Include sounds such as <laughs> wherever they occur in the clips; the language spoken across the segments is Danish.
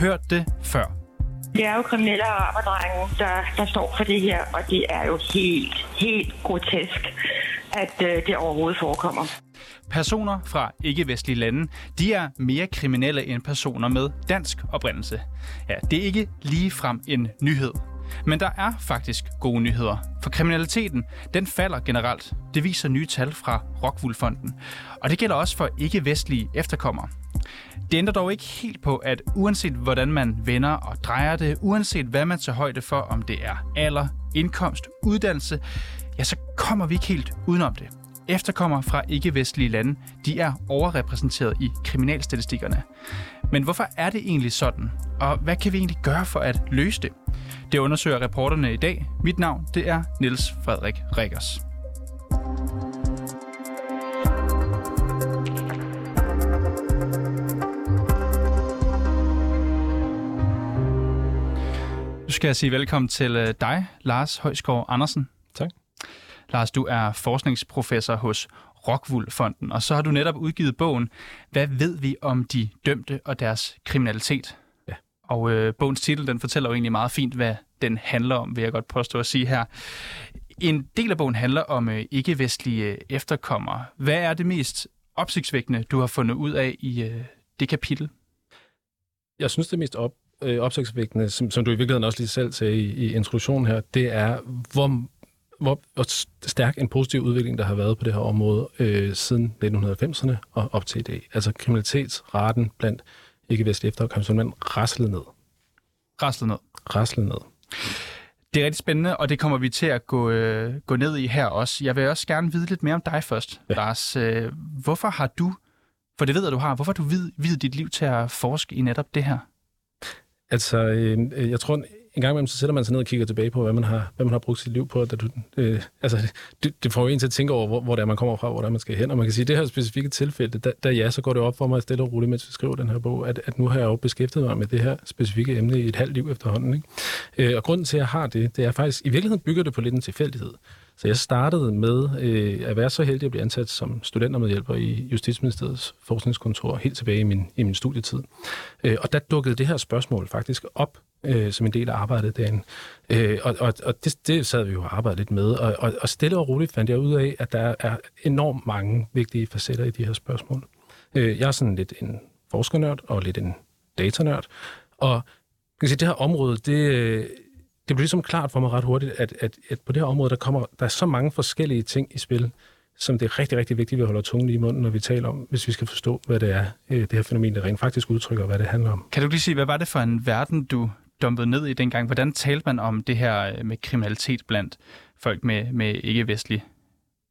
Hørt det før. Det er jo kriminelle araberdrenge, der, der står for det her, og det er jo helt, helt grotesk, at øh, det overhovedet forekommer. Personer fra ikke-vestlige lande, de er mere kriminelle end personer med dansk oprindelse. Ja, det er ikke lige frem en nyhed. Men der er faktisk gode nyheder. For kriminaliteten, den falder generelt. Det viser nye tal fra Rockwool-fonden. Og det gælder også for ikke-vestlige efterkommere. Det ændrer dog ikke helt på, at uanset hvordan man vender og drejer det, uanset hvad man tager højde for, om det er alder, indkomst, uddannelse, ja, så kommer vi ikke helt udenom det. Efterkommere fra ikke-vestlige lande, de er overrepræsenteret i kriminalstatistikkerne. Men hvorfor er det egentlig sådan? Og hvad kan vi egentlig gøre for at løse det? Det undersøger reporterne i dag. Mit navn, det er Niels Frederik Rikkers. Skal jeg sige velkommen til øh, dig, Lars Højskov Andersen. Tak. Lars, du er forskningsprofessor hos Rockwool-fonden, og så har du netop udgivet bogen Hvad ved vi om de dømte og deres kriminalitet? Ja. Og øh, bogens titel, den fortæller jo egentlig meget fint, hvad den handler om, vil jeg godt påstå at sige her. En del af bogen handler om øh, ikke-vestlige efterkommere. Hvad er det mest opsigtsvækkende, du har fundet ud af i øh, det kapitel? Jeg synes, det mest op, øh, opsigtsvækkende, som, som du i virkeligheden også lige selv sagde i, i introduktionen her, det er, hvor, hvor, hvor stærk en positiv udvikling, der har været på det her område øh, siden 1990'erne og op til i dag. Altså kriminalitetsraten blandt ikke-vestlige efterkommere simpelthen raslet ned. Raslet ned. Raslet ned. Det er rigtig spændende, og det kommer vi til at gå, øh, gå ned i her også. Jeg vil også gerne vide lidt mere om dig først, ja. Lars. Øh, hvorfor har du, for det ved jeg, du har, hvorfor har du videt dit liv til at forske i netop det her? Altså, øh, jeg tror, en gang imellem, så sætter man sig ned og kigger tilbage på, hvad man har, hvad man har brugt sit liv på. Da du, øh, altså, det, det får jo en til at tænke over, hvor, hvor det er, man kommer fra, hvor det er, man skal hen. Og man kan sige, at det her specifikke tilfælde, der, der ja, så går det op for mig stille og roligt, mens vi skriver den her bog, at, at nu har jeg jo beskæftiget mig med det her specifikke emne i et halvt liv efterhånden. Ikke? Øh, og grunden til, at jeg har det, det er faktisk, i virkeligheden bygger det på lidt en tilfældighed. Så jeg startede med øh, at være så heldig at blive ansat som studentermedhjælper i Justitsministeriets forskningskontor helt tilbage i min, i min studietid. Øh, og der dukkede det her spørgsmål faktisk op øh, som en del af arbejdet derinde. Øh, og og, og det, det sad vi jo og arbejdede lidt med, og, og, og stille og roligt fandt jeg ud af, at der er enormt mange vigtige facetter i de her spørgsmål. Øh, jeg er sådan lidt en forskernørd og lidt en datanørd, og kan sige, det her område, det, det blev ligesom klart for mig ret hurtigt, at, at, at på det her område, der kommer der er så mange forskellige ting i spil, som det er rigtig, rigtig vigtigt, at vi holder tungen i munden, når vi taler om, hvis vi skal forstå, hvad det er, øh, det her fænomen, der rent faktisk udtrykker, hvad det handler om. Kan du lige sige, hvad var det for en verden, du dumpet ned i dengang? Hvordan talte man om det her øh, med kriminalitet blandt folk med, med ikke-vestlig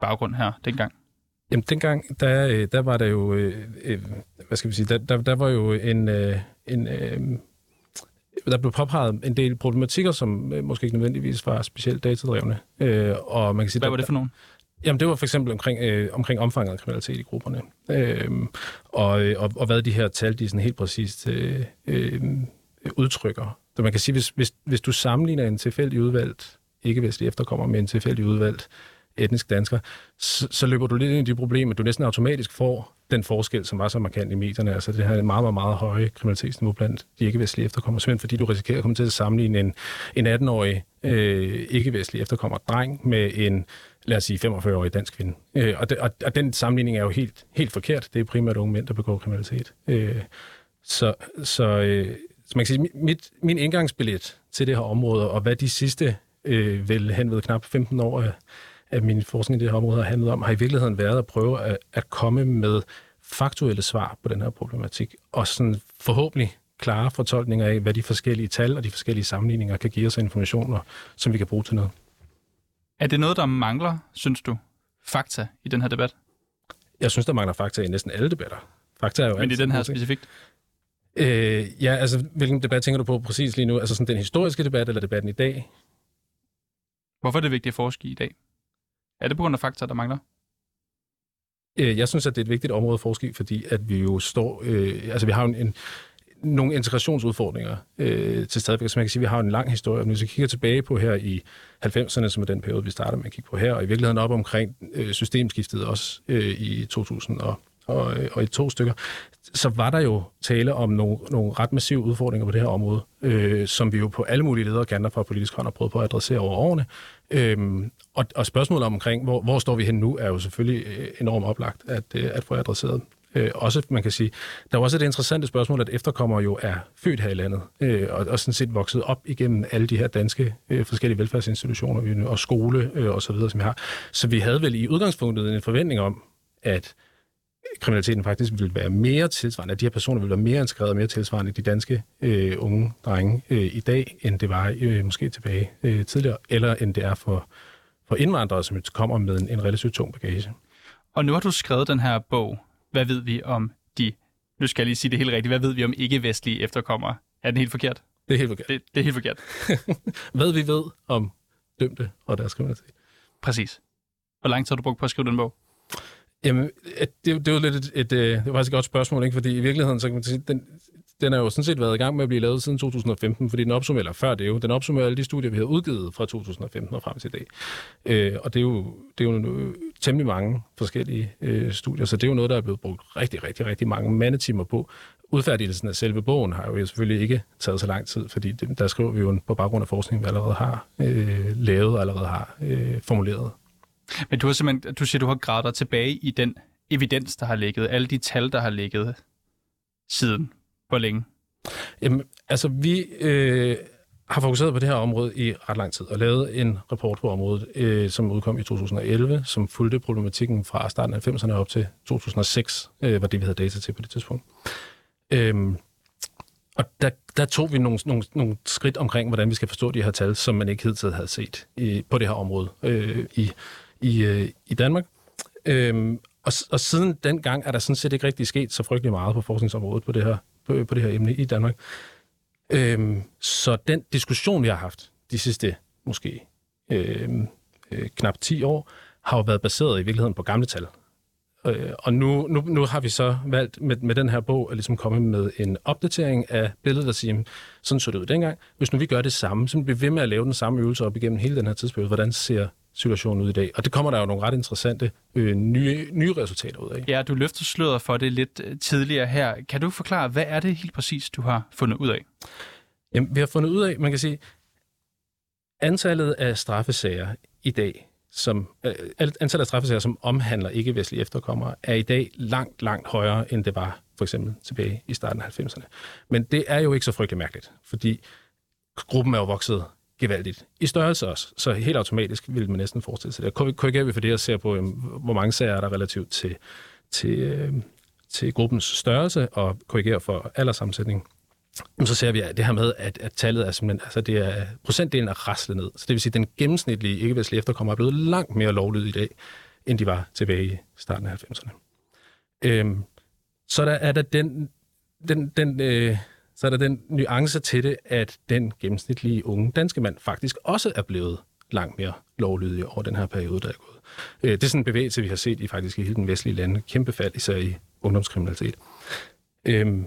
baggrund her dengang? Jamen, dengang, der, øh, der var der jo, hvad skal vi sige, der, der, der var jo en, en der blev påpeget en del problematikker, som måske ikke nødvendigvis var specielt datadrevne. og man kan sige, Hvad var det for nogen? Jamen, det var for eksempel omkring, øh, omkring omfanget af kriminalitet i grupperne. Øh, og, og, og hvad de her tal, de sådan helt præcist øh, øh, udtrykker. Så man kan sige, hvis, hvis, hvis du sammenligner en tilfældig udvalgt ikke-vestlig efterkommer med en tilfældig udvalgt etnisk dansker, så, så løber du lidt ind i de problemer, at du næsten automatisk får den forskel, som var så markant i medierne. Altså det her meget, meget, meget høje kriminalitetsniveau blandt de ikke-vestlige efterkommere, simpelthen fordi du risikerer at komme til at sammenligne en, en 18-årig øh, ikke-vestlig efterkommer dreng med en, lad os sige, 45-årig dansk kvinde. Øh, og, de, og, og den sammenligning er jo helt, helt forkert. Det er primært unge mænd, der begår kriminalitet. Øh, så, så øh, så man kan sige, mit, min indgangsbillet til det her område, og hvad de sidste øh, vel hen ved knap 15 år af, af min forskning i det her område har handlet om, har i virkeligheden været at prøve at, at komme med faktuelle svar på den her problematik, og sådan forhåbentlig klare fortolkninger af, hvad de forskellige tal og de forskellige sammenligninger kan give os informationer, som vi kan bruge til noget. Er det noget, der mangler, synes du, fakta i den her debat? Jeg synes, der mangler fakta i næsten alle debatter. Fakta er jo Men i den her specifikt? Øh, ja, altså, hvilken debat tænker du på præcis lige nu? Altså sådan den historiske debat, eller debatten i dag? Hvorfor er det vigtigt at forske i dag? Er det på grund af fakta, der mangler? Øh, jeg synes, at det er et vigtigt område at forske i, fordi at vi jo står... Øh, altså, vi har en, en, nogle integrationsudfordringer øh, til stadigvæk. Som jeg kan sige, vi har en lang historie. Hvis vi kigger tilbage på her i 90'erne, som er den periode, vi starter med at kigge på her, og i virkeligheden op omkring øh, systemskiftet også øh, i 2000 og og, og i to stykker, så var der jo tale om nogle, nogle ret massive udfordringer på det her område, øh, som vi jo på alle mulige lederkanter fra politisk hånd har prøvet på at adressere over årene. Øhm, og, og spørgsmålet omkring, hvor, hvor står vi hen nu, er jo selvfølgelig øh, enormt oplagt at, øh, at få adresseret. Øh, også, man kan sige, der er også det interessante spørgsmål, at efterkommere jo er født her i landet, øh, og, og sådan set vokset op igennem alle de her danske øh, forskellige velfærdsinstitutioner og skole øh, og så videre, som vi har. Så vi havde vel i udgangspunktet en forventning om, at kriminaliteten faktisk vil være mere tilsvarende, at de her personer vil være mere integreret og mere tilsvarende de danske øh, unge drenge øh, i dag, end det var øh, måske tilbage øh, tidligere, eller end det er for, for indvandrere, som kommer med en, en relativt tung bagage. Og nu har du skrevet den her bog. Hvad ved vi om de, nu skal jeg lige sige det helt rigtigt, hvad ved vi om ikke-vestlige efterkommere? Er den helt forkert? Det er helt forkert. Det, det er helt forkert. <laughs> Hvad vi ved om dømte og deres kriminalitet. Præcis. Hvor lang tid har du brugt på at skrive den bog? Jamen, det, det er jo lidt et, et, et, det var faktisk et godt spørgsmål, ikke? fordi i virkeligheden, så kan man sige, den, den er jo sådan set været i gang med at blive lavet siden 2015, fordi den opsummerer, eller før det jo, den opsummerer alle de studier, vi har udgivet fra 2015 og frem til i dag. Øh, og det er jo, det er jo temmelig mange forskellige øh, studier, så det er jo noget, der er blevet brugt rigtig, rigtig, rigtig mange mandetimer på. Udfærdigelsen af selve bogen har jo selvfølgelig ikke taget så lang tid, fordi det, der skriver vi jo på baggrund af forskning, vi allerede har øh, lavet og allerede har øh, formuleret. Men du har simpelthen, du siger, du har gravet dig tilbage i den evidens, der har ligget, alle de tal, der har ligget siden. Hvor længe? Jamen, altså vi øh, har fokuseret på det her område i ret lang tid, og lavet en rapport på området, øh, som udkom i 2011, som fulgte problematikken fra starten af 90'erne op til 2006, øh, var det, vi havde data til på det tidspunkt. Øh, og der, der tog vi nogle, nogle, nogle skridt omkring, hvordan vi skal forstå de her tal, som man ikke hidtil havde set i, på det her område øh, i i, øh, i Danmark. Øhm, og, og siden den gang er der sådan set ikke rigtig sket så frygtelig meget på forskningsområdet på det her, på, på det her emne i Danmark. Øhm, så den diskussion, vi har haft de sidste måske øhm, øh, knap 10 år, har jo været baseret i virkeligheden på gamle tal. Øh, og nu, nu, nu har vi så valgt med, med den her bog at ligesom komme med en opdatering af billedet og sige, sådan så det ud dengang. Hvis nu vi gør det samme, så bliver vi ved med at lave den samme øvelse op igennem hele den her tidsperiode. Hvordan ser situationen ud i dag. Og det kommer der jo nogle ret interessante øh, nye, nye resultater ud af. Ja, du løfter sløret for det lidt øh, tidligere her. Kan du forklare, hvad er det helt præcis, du har fundet ud af? Jamen, vi har fundet ud af, man kan sige, antallet af straffesager i dag, som, øh, antallet af straffesager, som omhandler ikke-vestlige efterkommere, er i dag langt, langt højere, end det var for eksempel tilbage i starten af 90'erne. Men det er jo ikke så frygtelig mærkeligt, fordi gruppen er jo vokset gevaldigt i størrelse også. Så helt automatisk vil man næsten forestille sig det. Korrigerer vi for det og ser på, øhm, hvor mange sager er der relativt til, til, øhm, til gruppens størrelse, og korrigerer for alderssammensætning, så ser vi at det her med, at, at tallet er simpelthen, altså det er, procentdelen er raslet ned. Så det vil sige, at den gennemsnitlige ikke-vestlige efterkommer er blevet langt mere lovlydig i dag, end de var tilbage i starten af 90'erne. Øhm, så der er der den, den, den øh, så er der den nuance til det, at den gennemsnitlige unge danske mand faktisk også er blevet langt mere lovlydig over den her periode, der er gået. Øh, det er sådan en bevægelse, vi har set i faktisk i hele den vestlige lande. Kæmpe fald, især i ungdomskriminalitet. Øhm,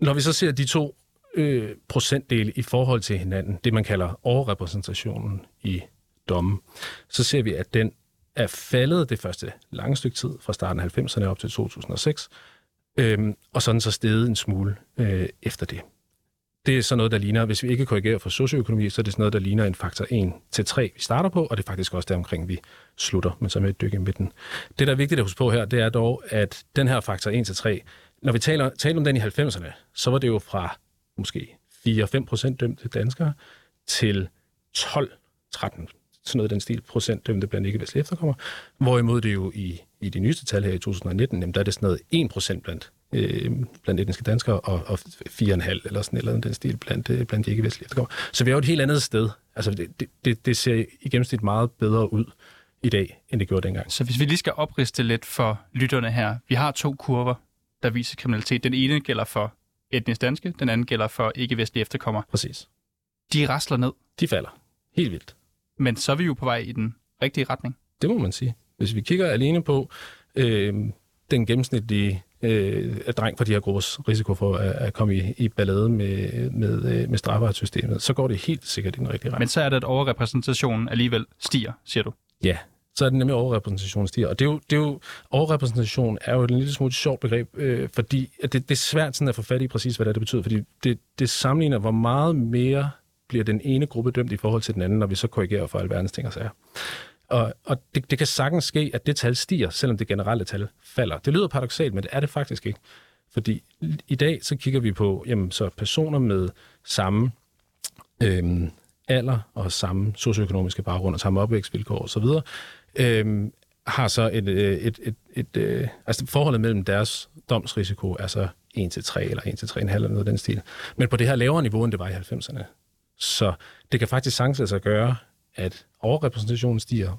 når vi så ser de to øh, procentdele i forhold til hinanden, det man kalder overrepræsentationen i dommen, så ser vi, at den er faldet det første lange stykke tid, fra starten af 90'erne op til 2006, øhm, og sådan så steget en smule øh, efter det det er sådan noget, der ligner, hvis vi ikke korrigerer for socioøkonomi, så er det sådan noget, der ligner en faktor 1 til 3, vi starter på, og det er faktisk også der omkring, vi slutter, men så med et dyk i midten. Det, der er vigtigt at huske på her, det er dog, at den her faktor 1 til 3, når vi taler, taler om den i 90'erne, så var det jo fra måske 4-5 procent dømte danskere til 12-13 sådan noget den stil, procent dømte blandt ikke-vestlige efterkommere. Hvorimod det jo i, i de nyeste tal her i 2019, jamen, der er det sådan noget 1 procent blandt øh, blandt etniske danskere, og, og 4,5 eller sådan eller den stil blandt, øh, blandt de ikke-vestlige efterkommere. Så vi er jo et helt andet sted. Altså, det, det, det ser i gennemsnit meget bedre ud i dag, end det gjorde dengang. Så hvis vi lige skal opriste lidt for lytterne her. Vi har to kurver, der viser kriminalitet. Den ene gælder for etnisk danske, den anden gælder for ikke-vestlige efterkommere. Præcis. De rasler ned. De falder. Helt vildt. Men så er vi jo på vej i den rigtige retning. Det må man sige. Hvis vi kigger alene på øh, den gennemsnitlige øh, dreng fra de her gruppers risiko for at, at komme i, i ballade med, med, øh, med strafferetssystemet, så går det helt sikkert i den rigtige retning. Men så er det, at overrepræsentationen alligevel stiger, siger du? Ja, så er det nemlig overrepræsentation stiger. Og det er jo, det er jo, overrepræsentation er jo et lille smule sjovt begreb, øh, fordi at det, det er svært sådan at få fat i præcis, hvad det, er, det betyder, fordi det, det sammenligner, hvor meget mere bliver den ene gruppe dømt i forhold til den anden, når vi så korrigerer for alverdens ting og sager. Og, og det, det kan sagtens ske, at det tal stiger, selvom det generelle tal falder. Det lyder paradoxalt, men det er det faktisk ikke. Fordi i dag så kigger vi på jamen, så personer med samme øhm, alder og samme socioøkonomiske baggrund og samme opvækstvilkår osv., øhm, har så et, et, et, et, et øh, altså forholdet mellem deres domsrisiko er så 1 til 3 eller 1 til 3,5 eller noget af den stil. Men på det her lavere niveau, end det var i 90'erne. Så det kan faktisk sagtens altså gøre, at overrepræsentationen stiger,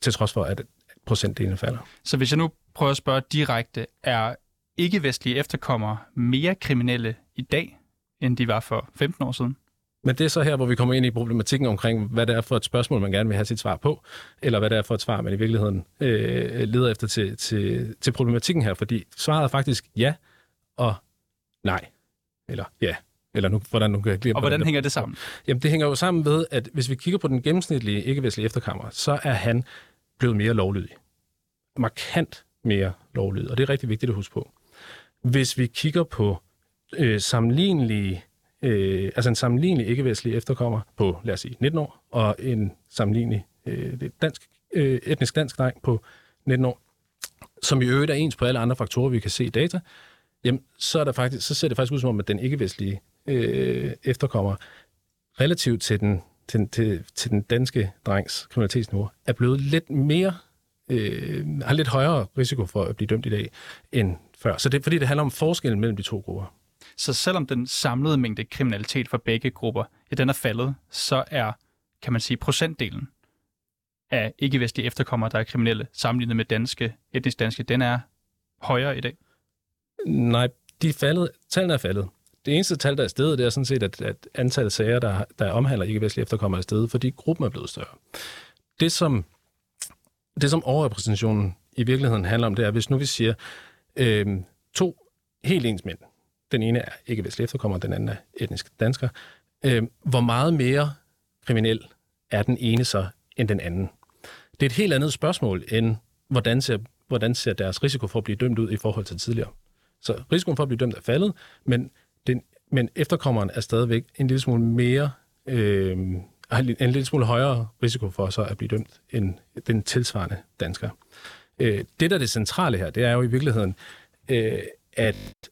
til trods for, at procentdelen falder. Så hvis jeg nu prøver at spørge direkte, er ikke-vestlige efterkommere mere kriminelle i dag, end de var for 15 år siden? Men det er så her, hvor vi kommer ind i problematikken omkring, hvad det er for et spørgsmål, man gerne vil have sit svar på, eller hvad det er for et svar, man i virkeligheden øh, leder efter til, til, til problematikken her. Fordi svaret er faktisk ja og nej. Eller ja, eller nu, hvordan nu kan Og hvordan hænger det sammen? Jamen, det hænger jo sammen ved, at hvis vi kigger på den gennemsnitlige ikke-vestlige efterkammer, så er han blevet mere lovlydig. Markant mere lovlydig, og det er rigtig vigtigt at huske på. Hvis vi kigger på øh, sammenlignelige, øh, altså en sammenlignelig ikke-vestlig efterkommer på, lad os sige, 19 år, og en sammenlignelig øh, dansk, øh, etnisk dansk dreng på 19 år, som i øvrigt er ens på alle andre faktorer, vi kan se i data, jamen, så, er der faktisk, så ser det faktisk ud som om, at den ikke-vestlige øh, efterkommer relativt til den, til, til, til den danske drengs kriminalitetsniveau, er blevet lidt mere, øh, har lidt højere risiko for at blive dømt i dag end før. Så det er fordi, det handler om forskellen mellem de to grupper. Så selvom den samlede mængde kriminalitet for begge grupper, ja, den er faldet, så er, kan man sige, procentdelen af ikke-vestlige efterkommere, der er kriminelle, sammenlignet med danske, etnisk danske, den er højere i dag? Nej, de er faldet, tallene er faldet. Det eneste tal, der er stedet, det er sådan set, at, at antallet af sager, der, der omhandler ikke-vestlige efterkommere, er stedet, fordi gruppen er blevet større. Det, som, det, som overrepræsentationen i virkeligheden handler om, det er, hvis nu vi siger øh, to helt ens mænd, den ene er ikke-vestlige efterkommere, den anden er etnisk dansker, øh, hvor meget mere kriminel er den ene så end den anden? Det er et helt andet spørgsmål, end hvordan ser, hvordan ser deres risiko for at blive dømt ud i forhold til tidligere. Så risikoen for at blive dømt er faldet, men, den, men efterkommeren er stadigvæk en lille smule mere, øh, en lille smule højere risiko for så at blive dømt end den tilsvarende dansker. Øh, det, der er det centrale her, det er jo i virkeligheden, øh, at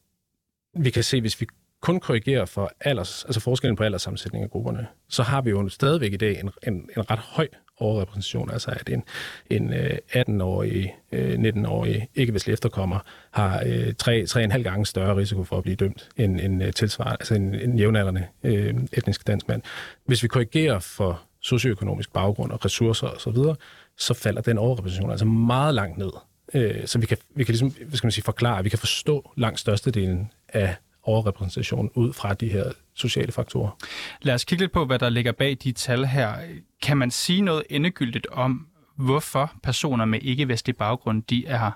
vi kan se, hvis vi kun korrigerer for alders, altså forskellen på alderssammensætning af grupperne, så har vi jo stadigvæk i dag en, en, en ret høj overrepræsentation, altså at en, en øh, 18-årig, 19-årig øh, ikke-vestlig efterkommer har øh, 3, 3,5 gange større risiko for at blive dømt end en tilsvarende, altså en, en jævnaldrende øh, etnisk dansk mand. Hvis vi korrigerer for socioøkonomisk baggrund og ressourcer osv., så, videre, så falder den overrepræsentation altså meget langt ned. Øh, så vi kan, vi kan ligesom, hvad skal man sige, forklare, at vi kan forstå langt størstedelen af overrepræsentation ud fra de her sociale faktorer. Lad os kigge lidt på, hvad der ligger bag de tal her. Kan man sige noget endegyldigt om, hvorfor personer med ikke-vestlig baggrund, de er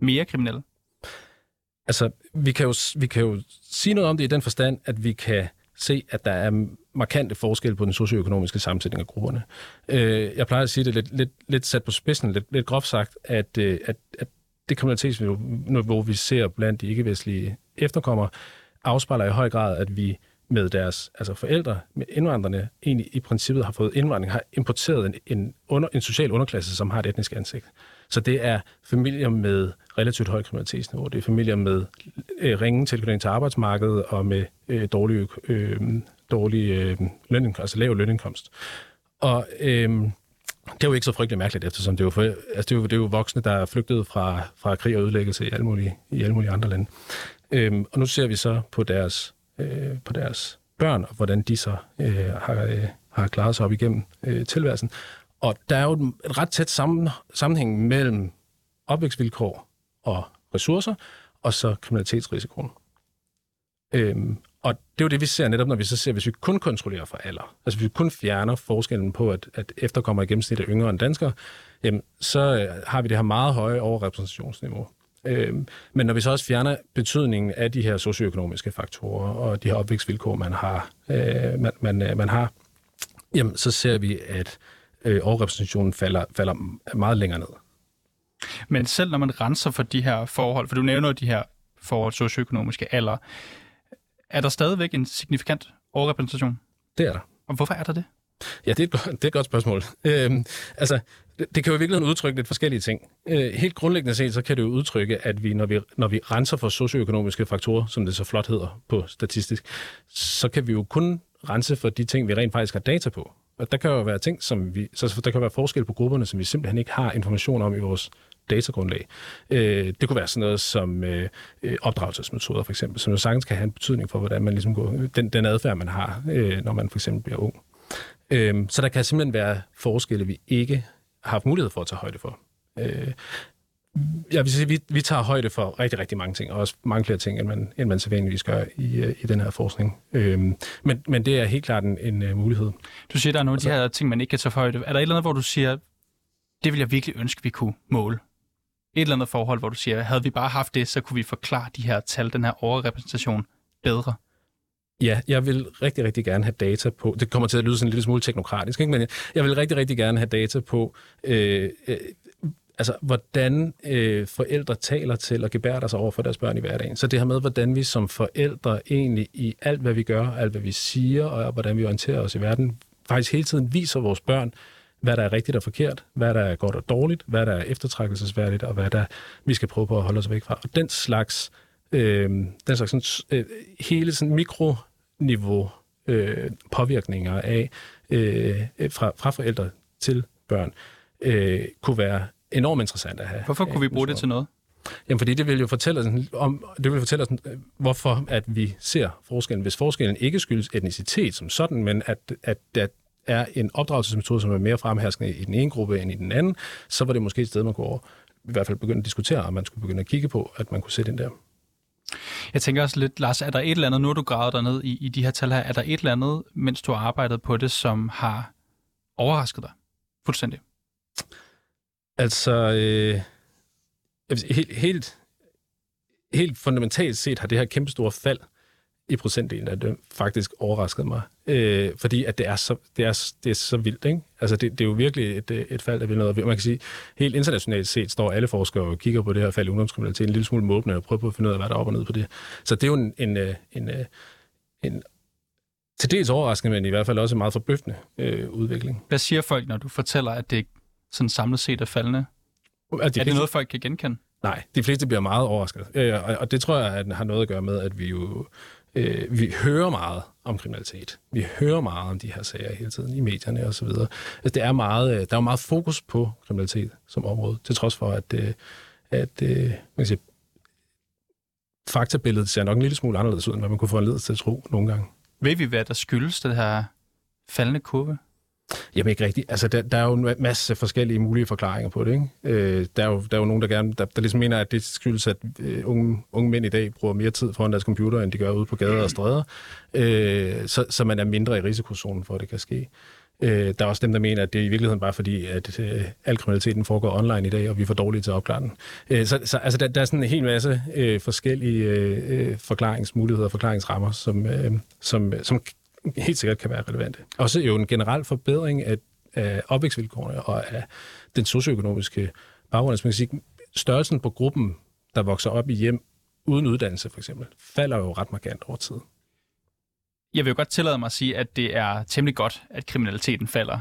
mere kriminelle? Altså, vi kan, jo, vi kan jo sige noget om det i den forstand, at vi kan se, at der er markante forskelle på den socioøkonomiske sammensætning af grupperne. Øh, jeg plejer at sige det lidt, lidt, lidt sat på spidsen, lidt, lidt groft sagt, at, øh, at, at det kriminalitetsniveau, vi ser blandt de ikke-vestlige efterkommere, afspejler i høj grad, at vi med deres altså forældre, med indvandrerne, egentlig i princippet har fået indvandring, har importeret en, en, under, en social underklasse, som har et etnisk ansigt. Så det er familier med relativt høj kriminalitetsniveau. Det er familier med øh, ringe tilknytning til arbejdsmarkedet og med øh, dårlig, øh, dårlig øh, lønindkomst, altså lav lønindkomst. Og øh, det er jo ikke så frygteligt mærkeligt, eftersom det er jo, for, altså det er jo, det er jo voksne, der er flygtet fra, fra krig og ødelæggelse i alle mulige, i alle mulige andre lande. Øhm, og nu ser vi så på deres, øh, på deres børn, og hvordan de så øh, har, øh, har klaret sig op igennem øh, tilværelsen. Og der er jo et ret tæt sammen, sammenhæng mellem opvækstvilkår og ressourcer, og så kriminalitetsrisikoen. Øhm, og det er jo det, vi ser netop, når vi så ser, hvis vi kun kontrollerer for alder. Altså hvis vi kun fjerner forskellen på, at, at efterkommer i gennemsnit er yngre end danskere, jamen, så øh, har vi det her meget høje overrepræsentationsniveau. Øh, men når vi så også fjerner betydningen af de her socioøkonomiske faktorer og de her opvækstvilkår, man har, øh, man, man, øh, man har jamen, så ser vi, at øh, overrepræsentationen falder, falder meget længere ned. Men selv når man renser for de her forhold, for du nævner de her forhold, socioøkonomiske alder, er der stadigvæk en signifikant overrepræsentation? Det er der. Og hvorfor er der det? Ja, det er et, godt- det er et godt spørgsmål. Øhm, altså, det, det kan jo i virkeligheden udtrykke lidt forskellige ting. Øh, helt grundlæggende set, så kan det jo udtrykke, at vi, når vi, når vi renser for socioøkonomiske faktorer, som det så flot hedder på statistisk, så kan vi jo kun rense for de ting, vi rent faktisk har data på. Og der kan jo være ting, som vi, så der kan være forskel på grupperne, som vi simpelthen ikke har information om i vores datagrundlag. Øh, det kunne være sådan noget som øh, øh, opdragelsesmetoder, for eksempel, som jo sagtens kan have en betydning for, hvordan man ligesom går, den, den adfærd, man har, øh, når man for eksempel bliver ung. Øhm, så der kan simpelthen være forskelle, vi ikke har haft mulighed for at tage højde for. Øh, jeg vil sige, vi, vi tager højde for rigtig, rigtig mange ting, og også mange flere ting, end man, end man sædvanligvis gør i, øh, i den her forskning. Øhm, men, men det er helt klart en, en uh, mulighed. Du siger, der er nogle af de her ting, man ikke kan tage for højde. Er der et eller andet, hvor du siger, det vil jeg virkelig ønske, vi kunne måle? Et eller andet forhold, hvor du siger, havde vi bare haft det, så kunne vi forklare de her tal, den her overrepræsentation bedre. Ja, jeg vil rigtig, rigtig gerne have data på, det kommer til at lyde sådan en lille smule teknokratisk, ikke? men jeg, jeg vil rigtig, rigtig gerne have data på, øh, øh, altså hvordan øh, forældre taler til og gebærer sig over for deres børn i hverdagen. Så det her med, hvordan vi som forældre egentlig i alt, hvad vi gør, alt, hvad vi siger, og hvordan vi orienterer os i verden, faktisk hele tiden viser vores børn, hvad der er rigtigt og forkert, hvad der er godt og dårligt, hvad der er eftertrækkelsesværdigt, og hvad der vi skal prøve på at holde os væk fra. Og den slags, øh, den slags sådan, øh, hele sådan mikroniveau øh, påvirkninger af øh, fra, fra forældre til børn, øh, kunne være enormt interessant at have. Hvorfor kunne vi bruge det til noget? Jamen, fordi det vil jo fortælle os, om, det vil fortælle os, øh, hvorfor at vi ser forskellen. Hvis forskellen ikke skyldes etnicitet som sådan, men at, at der er en opdragelsesmetode, som er mere fremherskende i den ene gruppe end i den anden, så var det måske et sted, man kunne over, i hvert fald begynde at diskutere, og man skulle begynde at kigge på, at man kunne sætte ind der. Jeg tænker også lidt, Lars, er der et eller andet, nu du gravet dig ned i, i de her tal her, er der et eller andet, mens du har arbejdet på det, som har overrasket dig fuldstændig? Altså, øh, helt, helt, helt fundamentalt set har det her kæmpe store fald i procentdelen af det faktisk overrasket mig. Øh, fordi at det er så, det er, det er så vildt, ikke? Altså, det, det er jo virkelig et, et fald, der vil noget. Man kan sige, helt internationalt set står alle forskere og kigger på det her fald i ungdomskriminalitet en lille smule måbende og prøver på at finde ud af, hvad der er op og ned på det. Så det er jo en, en, en, en, en til dels overraskende, men i hvert fald også en meget forbløffende øh, udvikling. Hvad siger folk, når du fortæller, at det sådan samlet set er faldende? At de Er det noget, folk kan genkende? Nej, de fleste bliver meget overrasket. Øh, og, og det tror jeg at har noget at gøre med, at vi jo øh, vi hører meget om kriminalitet. Vi hører meget om de her sager hele tiden i medierne og så videre. Altså, det er meget, øh, der er jo meget fokus på kriminalitet som område, til trods for, at, øh, at øh, man kan sige, faktabilledet ser nok en lille smule anderledes ud, end hvad man kunne få en til at tro nogle gange. Ved vi, hvad der skyldes det her faldende kurve? Jamen ikke rigtigt. Altså, der, der er jo en masse forskellige mulige forklaringer på det. Ikke? Øh, der, er jo, der er jo nogen, der gerne der, der ligesom mener, at det skyldes, at øh, unge, unge mænd i dag bruger mere tid foran deres computer, end de gør ude på gader og stræder. Øh, så, så man er mindre i risikozonen for, at det kan ske. Øh, der er også dem, der mener, at det er i virkeligheden bare fordi, at øh, al kriminaliteten foregår online i dag, og vi er for dårlige til at opklare den. Øh, så så altså, der, der er sådan en hel masse øh, forskellige øh, øh forklaringsmuligheder og forklaringsrammer, som, øh, som, som helt sikkert kan være relevante. Også jo en generel forbedring af, af opvækstvilkårene og af den socioøkonomiske baggrund. Altså man kan sige, størrelsen på gruppen, der vokser op i hjem uden uddannelse for eksempel, falder jo ret markant over tid. Jeg vil jo godt tillade mig at sige, at det er temmelig godt, at kriminaliteten falder.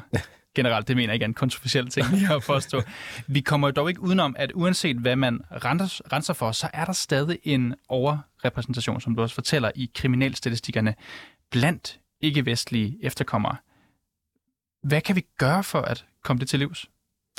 Generelt, det mener jeg ikke er en kontroversiel ting lige at forstå. Vi kommer jo dog ikke udenom, at uanset hvad man renser for, så er der stadig en overrepræsentation, som du også fortæller, i kriminalstatistikkerne blandt ikke-vestlige efterkommere. Hvad kan vi gøre for at komme det til livs,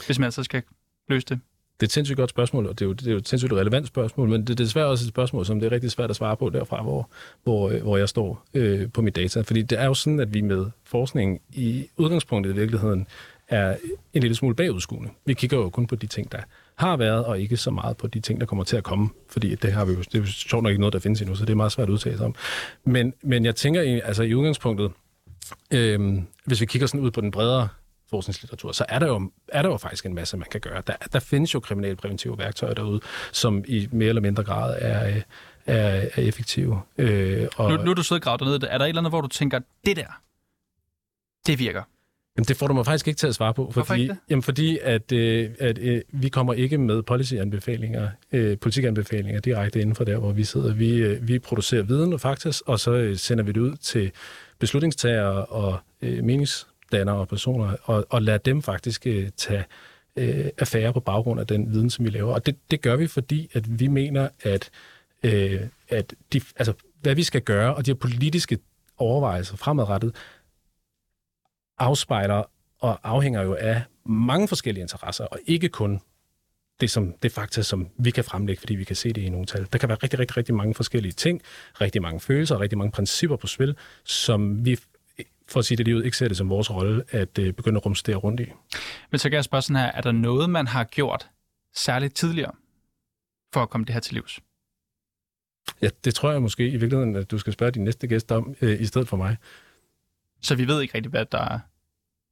hvis man altså skal løse det? Det er et sindssygt godt spørgsmål, og det er jo, det er jo et sindssygt relevant spørgsmål, men det er desværre også et spørgsmål, som det er rigtig svært at svare på derfra, hvor, hvor, øh, hvor jeg står øh, på mit data. Fordi det er jo sådan, at vi med forskning i udgangspunktet i virkeligheden er en lille smule bagudskuende. Vi kigger jo kun på de ting, der har været, og ikke så meget på de ting, der kommer til at komme, fordi det har vi jo, det er jo sjovt nok ikke noget, der findes endnu, så det er meget svært at udtale sig om. Men, men jeg tænker, altså i udgangspunktet, øh, hvis vi kigger sådan ud på den bredere forskningslitteratur, så er der, jo, er der jo faktisk en masse, man kan gøre. Der, der findes jo kriminalpræventive værktøjer derude, som i mere eller mindre grad er, er, er effektive. Øh, og nu, nu er du siddet og gravet ned. Er der et eller andet, hvor du tænker, det der, det virker? Jamen, det får du mig faktisk ikke til at svare på. Fordi, jamen, fordi at, øh, at øh, vi kommer ikke med policyanbefalinger, øh, politikanbefalinger direkte inden for der, hvor vi sidder. Vi, øh, vi producerer viden og fakta, og så øh, sender vi det ud til beslutningstagere og øh, meningsdannere og personer, og, og lader dem faktisk øh, tage øh, affære på baggrund af den viden, som vi laver. Og det, det gør vi, fordi at vi mener, at, øh, at de, altså, hvad vi skal gøre, og de her politiske overvejelser fremadrettet, afspejler og afhænger jo af mange forskellige interesser, og ikke kun det, som, det fakta, som vi kan fremlægge, fordi vi kan se det i nogle tal. Der kan være rigtig, rigtig, rigtig mange forskellige ting, rigtig mange følelser og rigtig mange principper på spil, som vi, for at sige det lige ud, ikke ser det som vores rolle at øh, begynde at rumstere rundt i. Men så kan jeg spørge sådan her, er der noget, man har gjort særligt tidligere for at komme det her til livs? Ja, det tror jeg måske i virkeligheden, at du skal spørge din næste gæst om, øh, i stedet for mig. Så vi ved ikke rigtig, hvad der er.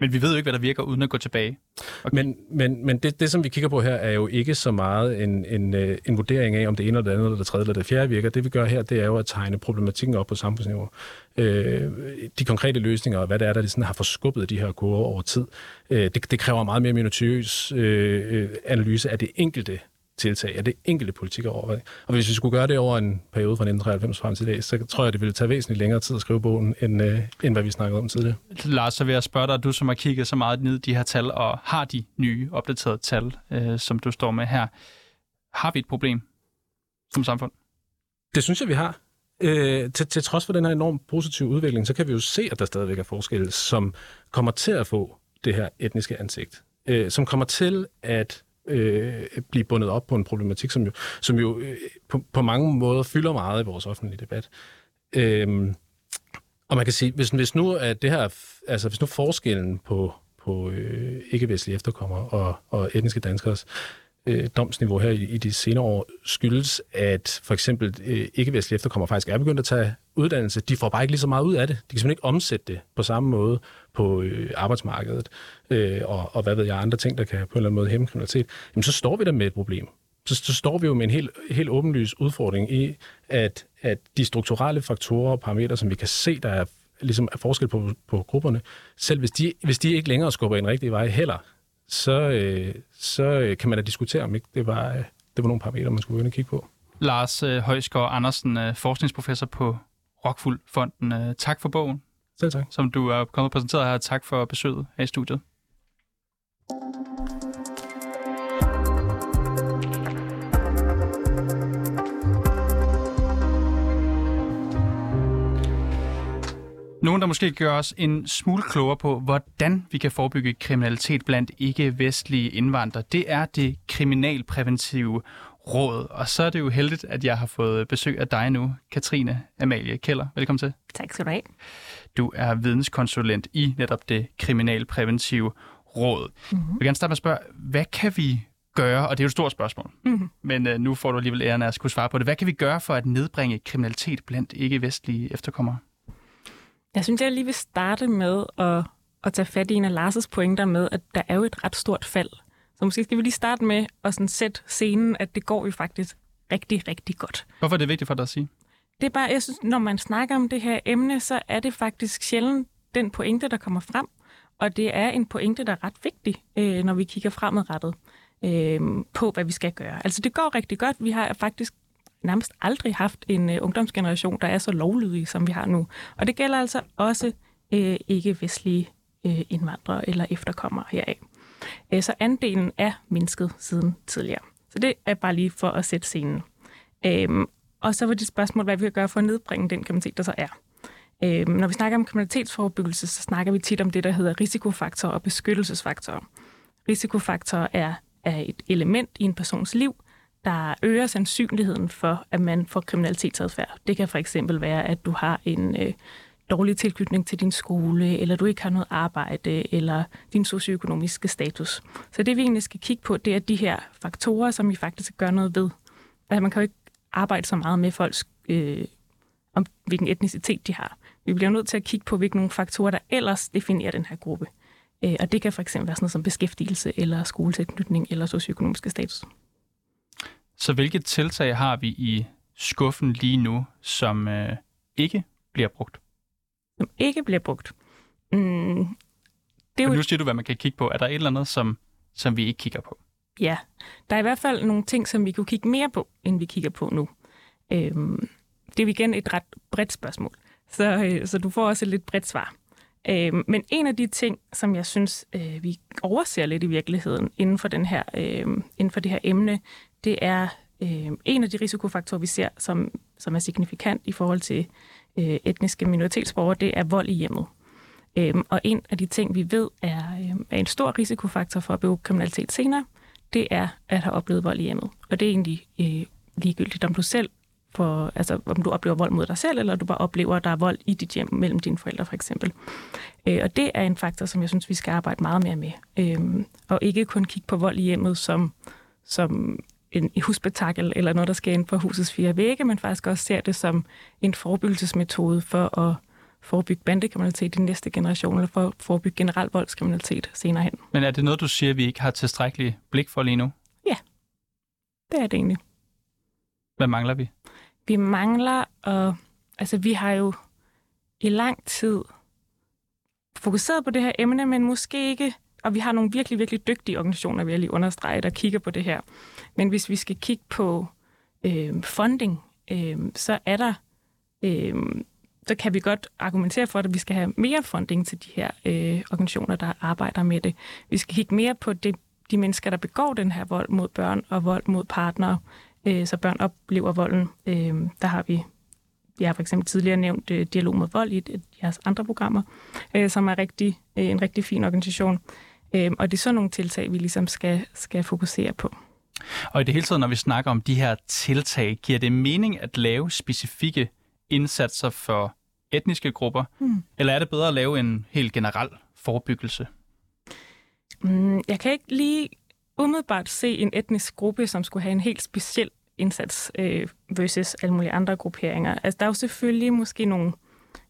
Men vi ved jo ikke, hvad der virker, uden at gå tilbage. Okay. Men, men, men det, det, som vi kigger på her, er jo ikke så meget en, en, øh, en vurdering af, om det ene eller det andet, eller det tredje eller det fjerde virker. Det vi gør her, det er jo at tegne problematikken op på samfundsniveau. Øh, de konkrete løsninger, og hvad det er, der sådan har forskubbet de her kurver over tid, øh, det, det kræver meget mere minutiøs øh, øh analyse af det enkelte tiltag af det enkelte politikerovervej. Og hvis vi skulle gøre det over en periode fra 1993 frem til i dag, så tror jeg, det ville tage væsentligt længere tid at skrive bogen, end, øh, end hvad vi snakkede om tidligere. Lars, så vil jeg spørge dig, du som har kigget så meget ned i de her tal, og har de nye opdaterede tal, øh, som du står med her. Har vi et problem som samfund? Det synes jeg, vi har. Øh, til, til trods for den her enormt positive udvikling, så kan vi jo se, at der stadigvæk er forskelle, som kommer til at få det her etniske ansigt. Øh, som kommer til at øh, blive bundet op på en problematik, som jo, som jo øh, på, på mange måder fylder meget i vores offentlige debat. Øh, og man kan sige, hvis, hvis nu at det her, altså hvis nu forskellen på, på øh, ikke-vestlige efterkommere og, og etniske danskers øh, domsniveau her i, i de senere år skyldes, at for eksempel øh, ikke-vestlige efterkommere faktisk er begyndt at tage uddannelse. De får bare ikke lige så meget ud af det. De kan simpelthen ikke omsætte det på samme måde på øh, arbejdsmarkedet, øh, og, og hvad ved jeg, andre ting, der kan på en eller anden måde hæmme kriminalitet. Jamen så står vi der med et problem. Så, så står vi jo med en helt, helt åbenlys udfordring i, at, at de strukturelle faktorer og parametre, som vi kan se, der er ligesom er forskel på, på grupperne, selv hvis de, hvis de ikke længere skubber i en rigtig vej heller, så, øh, så øh, kan man da diskutere, om ikke det var, øh, det var nogle parametre, man skulle begynde at kigge på. Lars øh, Højsgaard Andersen, øh, forskningsprofessor på Rockfuld Fonden. Øh, tak for bogen. Selv tak. Som du er kommet og præsenteret her. Tak for besøget her i studiet. Nogen, der måske gør os en smule klogere på, hvordan vi kan forebygge kriminalitet blandt ikke-vestlige indvandrere, det er det kriminalpræventive råd. Og så er det jo heldigt, at jeg har fået besøg af dig nu, Katrine Amalie Keller. Velkommen til. Tak skal du have. Du er videnskonsulent i netop det kriminalpræventive råd. Mm-hmm. Jeg vil gerne starte med at spørge, hvad kan vi gøre, og det er jo et stort spørgsmål, mm-hmm. men uh, nu får du alligevel æren af at skulle svare på det. Hvad kan vi gøre for at nedbringe kriminalitet blandt ikke-vestlige efterkommere? Jeg synes, jeg lige vil starte med at, at tage fat i en af Lars' pointer med, at der er jo et ret stort fald. Så måske skal vi lige starte med at sådan sætte scenen, at det går jo faktisk rigtig, rigtig godt. Hvorfor er det vigtigt for dig at sige? Det er bare, jeg synes, når man snakker om det her emne, så er det faktisk sjældent den pointe, der kommer frem. Og det er en pointe, der er ret vigtig, øh, når vi kigger fremadrettet øh, på, hvad vi skal gøre. Altså det går rigtig godt. Vi har faktisk nærmest aldrig haft en uh, ungdomsgeneration, der er så lovlydig, som vi har nu. Og det gælder altså også uh, ikke-vestlige uh, indvandrere eller efterkommere heraf. Øh, så andelen er mindsket siden tidligere. Så det er bare lige for at sætte scenen. Uh, og så var det spørgsmål, hvad vi kan gøre for at nedbringe den kriminalitet, der så er. Uh, når vi snakker om kriminalitetsforebyggelse, så snakker vi tit om det, der hedder risikofaktorer og beskyttelsesfaktorer. Risikofaktorer er, er et element i en persons liv, der øger sandsynligheden for, at man får kriminalitetsadfærd. Det kan for eksempel være, at du har en øh, dårlig tilknytning til din skole, eller du ikke har noget arbejde, eller din socioøkonomiske status. Så det vi egentlig skal kigge på, det er de her faktorer, som vi faktisk gør gøre noget ved. Altså, man kan jo ikke arbejde så meget med folks, øh, om hvilken etnicitet de har. Vi bliver nødt til at kigge på, hvilke nogle faktorer, der ellers definerer den her gruppe. Øh, og det kan for eksempel være sådan noget som beskæftigelse, eller skoletilknytning, eller socioøkonomiske status. Så hvilke tiltag har vi i skuffen lige nu, som øh, ikke bliver brugt? Som ikke bliver brugt? Mm, det er jo nu siger du, hvad man kan kigge på. Er der et eller andet, som, som vi ikke kigger på? Ja, der er i hvert fald nogle ting, som vi kunne kigge mere på, end vi kigger på nu. Øhm, det er igen et ret bredt spørgsmål, så, øh, så du får også et lidt bredt svar. Øhm, men en af de ting, som jeg synes, øh, vi overser lidt i virkeligheden inden for, den her, øh, inden for det her emne, det er øh, en af de risikofaktorer, vi ser, som, som er signifikant i forhold til øh, etniske minoritetsborgere, det er vold i hjemmet. Øhm, og en af de ting, vi ved er, øh, er en stor risikofaktor for at begå kriminalitet senere, det er at have oplevet vold i hjemmet. Og det er egentlig øh, ligegyldigt, om du selv for, altså om du oplever vold mod dig selv, eller du bare oplever, at der er vold i dit hjem mellem dine forældre for eksempel. Øh, og det er en faktor, som jeg synes, vi skal arbejde meget mere med. Øh, og ikke kun kigge på vold i hjemmet som, som en husbetakkel eller noget, der sker inden for husets fire vægge, men faktisk også ser det som en forebyggelsesmetode for at forebygge bandekriminalitet i næste generation, eller for at forebygge generel voldskriminalitet senere hen. Men er det noget, du siger, vi ikke har tilstrækkelig blik for lige nu? Det er det egentlig. Hvad mangler vi? Vi mangler at... Altså, vi har jo i lang tid fokuseret på det her emne, men måske ikke... Og vi har nogle virkelig, virkelig dygtige organisationer, vil jeg lige understrege, der kigger på det her. Men hvis vi skal kigge på øh, funding, øh, så er der... Øh, så kan vi godt argumentere for, at vi skal have mere funding til de her øh, organisationer, der arbejder med det. Vi skal kigge mere på det, de mennesker, der begår den her vold mod børn og vold mod partnere, øh, så børn oplever volden. Øh, der har vi, jeg har for eksempel tidligere nævnt øh, Dialog mod vold i et af jeres andre programmer, øh, som er rigtig, øh, en rigtig fin organisation. Øh, og det er sådan nogle tiltag, vi ligesom skal, skal fokusere på. Og i det hele taget, når vi snakker om de her tiltag, giver det mening at lave specifikke indsatser for etniske grupper? Hmm. Eller er det bedre at lave en helt generel forebyggelse? Mm, jeg kan ikke lige umiddelbart se en etnisk gruppe, som skulle have en helt speciel indsats øh, versus alle mulige andre grupperinger. Altså, der er jo selvfølgelig måske nogle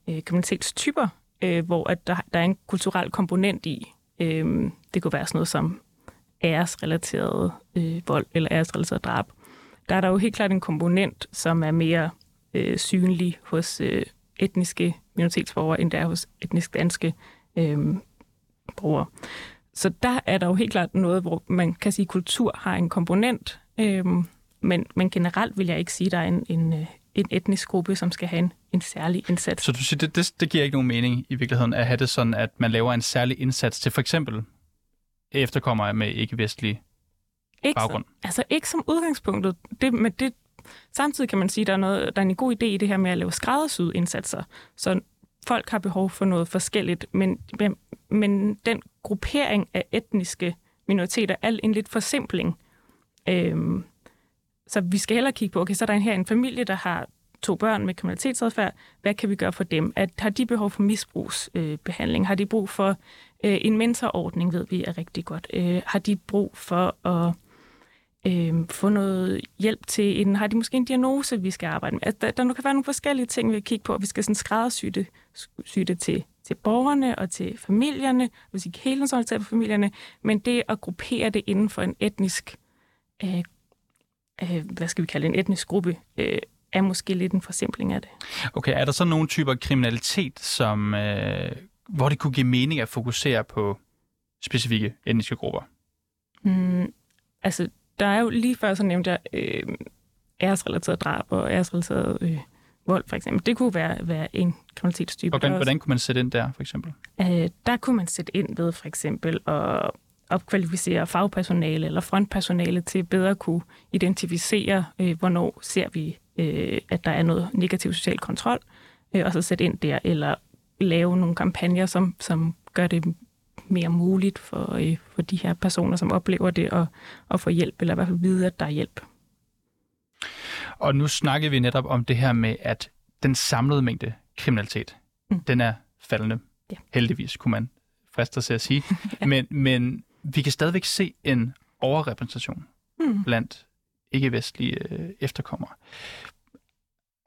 øh, kriminalitetstyper, øh, hvor at der, der er en kulturel komponent i. Øh, det kunne være sådan noget som æresrelateret øh, vold eller æresrelateret drab. Der er der jo helt klart en komponent, som er mere øh, synlig hos øh, etniske minoritetsborgere, end der er hos etnisk danske øh, borgere. Så der er der jo helt klart noget, hvor man kan sige, at kultur har en komponent, øh, men, men generelt vil jeg ikke sige, at der er en, en, øh, en etnisk gruppe, som skal have en, en særlig indsats. Så du siger, det, det, det giver ikke nogen mening i virkeligheden at have det sådan, at man laver en særlig indsats til for eksempel efterkommere med ikke-vestlig ikke baggrund? Så, altså ikke som udgangspunktet. Det, men det, samtidig kan man sige, at der er, noget, der er en god idé i det her med at lave skræddersyede indsatser. Så folk har behov for noget forskelligt, men, men, men den gruppering af etniske minoriteter er en lidt forsimpling. Øhm, så vi skal hellere kigge på, okay, så er der en her en familie, der har to børn med kriminalitetsadfærd. Hvad kan vi gøre for dem? At, har de behov for misbrugsbehandling? Øh, har de brug for øh, en mentorordning, ved vi er rigtig godt? Øh, har de brug for at øh, få noget hjælp til en, har de måske en diagnose, vi skal arbejde med? Altså, der, der kan være nogle forskellige ting, vi kan kigge på, og vi skal sådan skræddersy det, sy det til, til borgerne og til familierne, hvis ikke hele på familierne, men det at gruppere det inden for en etnisk, øh, øh, hvad skal vi kalde det, en etnisk gruppe, øh, er måske lidt en forsimpling af det. Okay, er der så nogle typer kriminalitet, som, øh, hvor det kunne give mening at fokusere på specifikke etniske grupper? Mm, altså, der er jo lige før, så nævnte jeg øh, æresrelateret drab og æresrelateret øh, vold, for eksempel. Det kunne være, være en kriminalitetstype. Hvordan, hvordan kunne man sætte ind der, for eksempel? Øh, der kunne man sætte ind ved, for eksempel, at opkvalificere fagpersonale eller frontpersonale til bedre at kunne identificere, øh, hvornår ser vi, øh, at der er noget negativ social kontrol, øh, og så sætte ind der, eller lave nogle kampagner, som, som gør det mere muligt for, øh, for de her personer, som oplever det, at, at få hjælp, eller i hvert fald vide, at der er hjælp. Og nu snakker vi netop om det her med, at den samlede mængde kriminalitet, mm. den er faldende. Ja. Heldigvis, kunne man friste sig at sige. <laughs> ja. men, men vi kan stadigvæk se en overrepræsentation mm. blandt ikke-vestlige øh, efterkommere.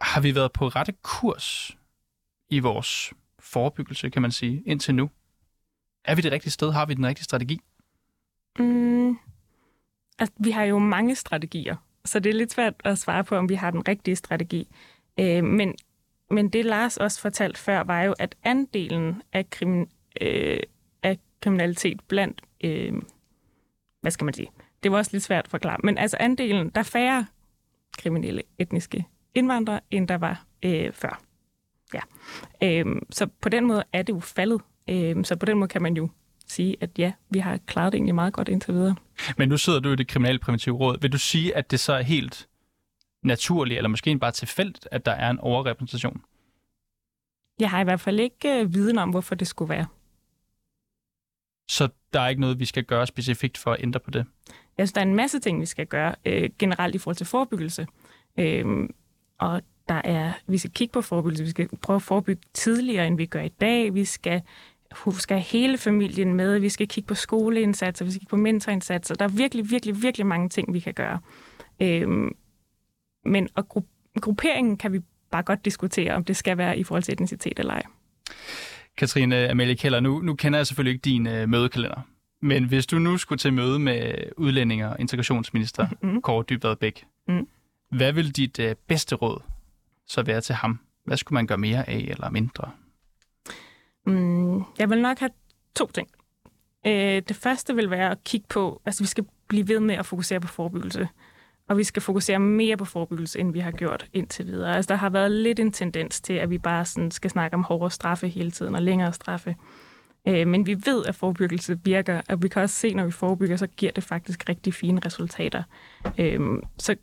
Har vi været på rette kurs i vores forebyggelse, kan man sige, indtil nu? Er vi det rigtige sted? Har vi den rigtige strategi? Mm, altså, vi har jo mange strategier, så det er lidt svært at svare på, om vi har den rigtige strategi. Øh, men, men det Lars også fortalte før, var jo, at andelen af, krimin, øh, af kriminalitet blandt, øh, hvad skal man sige, det var også lidt svært at forklare, men altså andelen, der er færre kriminelle etniske indvandrere, end der var øh, før. Ja. Øhm, så på den måde er det jo faldet. Øhm, så på den måde kan man jo sige, at ja, vi har klaret det egentlig meget godt indtil videre. Men nu sidder du i det kriminalpræventive råd. Vil du sige, at det så er helt naturligt, eller måske bare tilfældigt, at der er en overrepræsentation? Jeg har i hvert fald ikke øh, viden om, hvorfor det skulle være. Så der er ikke noget, vi skal gøre specifikt for at ændre på det? Jeg synes, der er en masse ting, vi skal gøre øh, generelt i forhold til forebyggelse. Øhm, og der er, vi skal kigge på forebyggelse, vi skal prøve at forebygge tidligere, end vi gør i dag. Vi skal, have hele familien med, vi skal kigge på skoleindsatser, vi skal kigge på mentorindsatser. Der er virkelig, virkelig, virkelig mange ting, vi kan gøre. Øhm, men og gru- grupperingen kan vi bare godt diskutere, om det skal være i forhold til etnicitet eller ej. Katrine Amalie Keller, nu, nu kender jeg selvfølgelig ikke din øh, mødekalender. Men hvis du nu skulle til møde med udlændinge og integrationsminister mm. Kåre Dybvad Bæk, mm. hvad vil dit øh, bedste råd så være til ham? Hvad skulle man gøre mere af eller mindre? Mm, jeg vil nok have to ting. Øh, det første vil være at kigge på, altså vi skal blive ved med at fokusere på forebyggelse. Og vi skal fokusere mere på forebyggelse, end vi har gjort indtil videre. Altså der har været lidt en tendens til, at vi bare sådan skal snakke om hårdere straffe hele tiden og længere straffe. Øh, men vi ved, at forebyggelse virker, og vi kan også se, når vi forebygger, så giver det faktisk rigtig fine resultater. Øh, så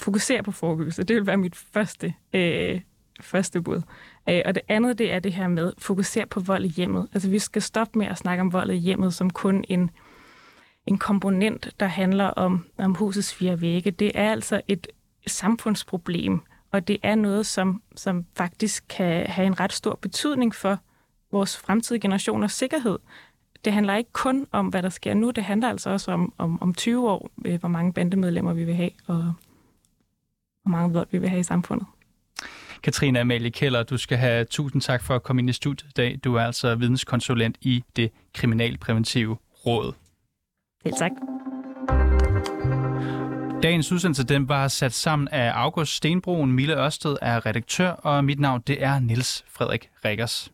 fokusere på forebyggelse. Det vil være mit første, øh, første bud. Øh, og det andet, det er det her med fokusere på vold i hjemmet. Altså vi skal stoppe med at snakke om vold i hjemmet som kun en, en komponent, der handler om, om husets fire vægge. Det er altså et samfundsproblem, og det er noget, som, som faktisk kan have en ret stor betydning for vores fremtidige generationers sikkerhed. Det handler ikke kun om, hvad der sker nu, det handler altså også om, om, om 20 år, øh, hvor mange bandemedlemmer vi vil have, og hvor mange vold vi vil have i samfundet. Katrine Amalie Keller, du skal have tusind tak for at komme ind i studiet i dag. Du er altså videnskonsulent i det kriminalpræventive råd. Helt tak. Dagens udsendelse den var sat sammen af August Stenbroen, Mille Ørsted er redaktør, og mit navn det er Niels Frederik Rikkers.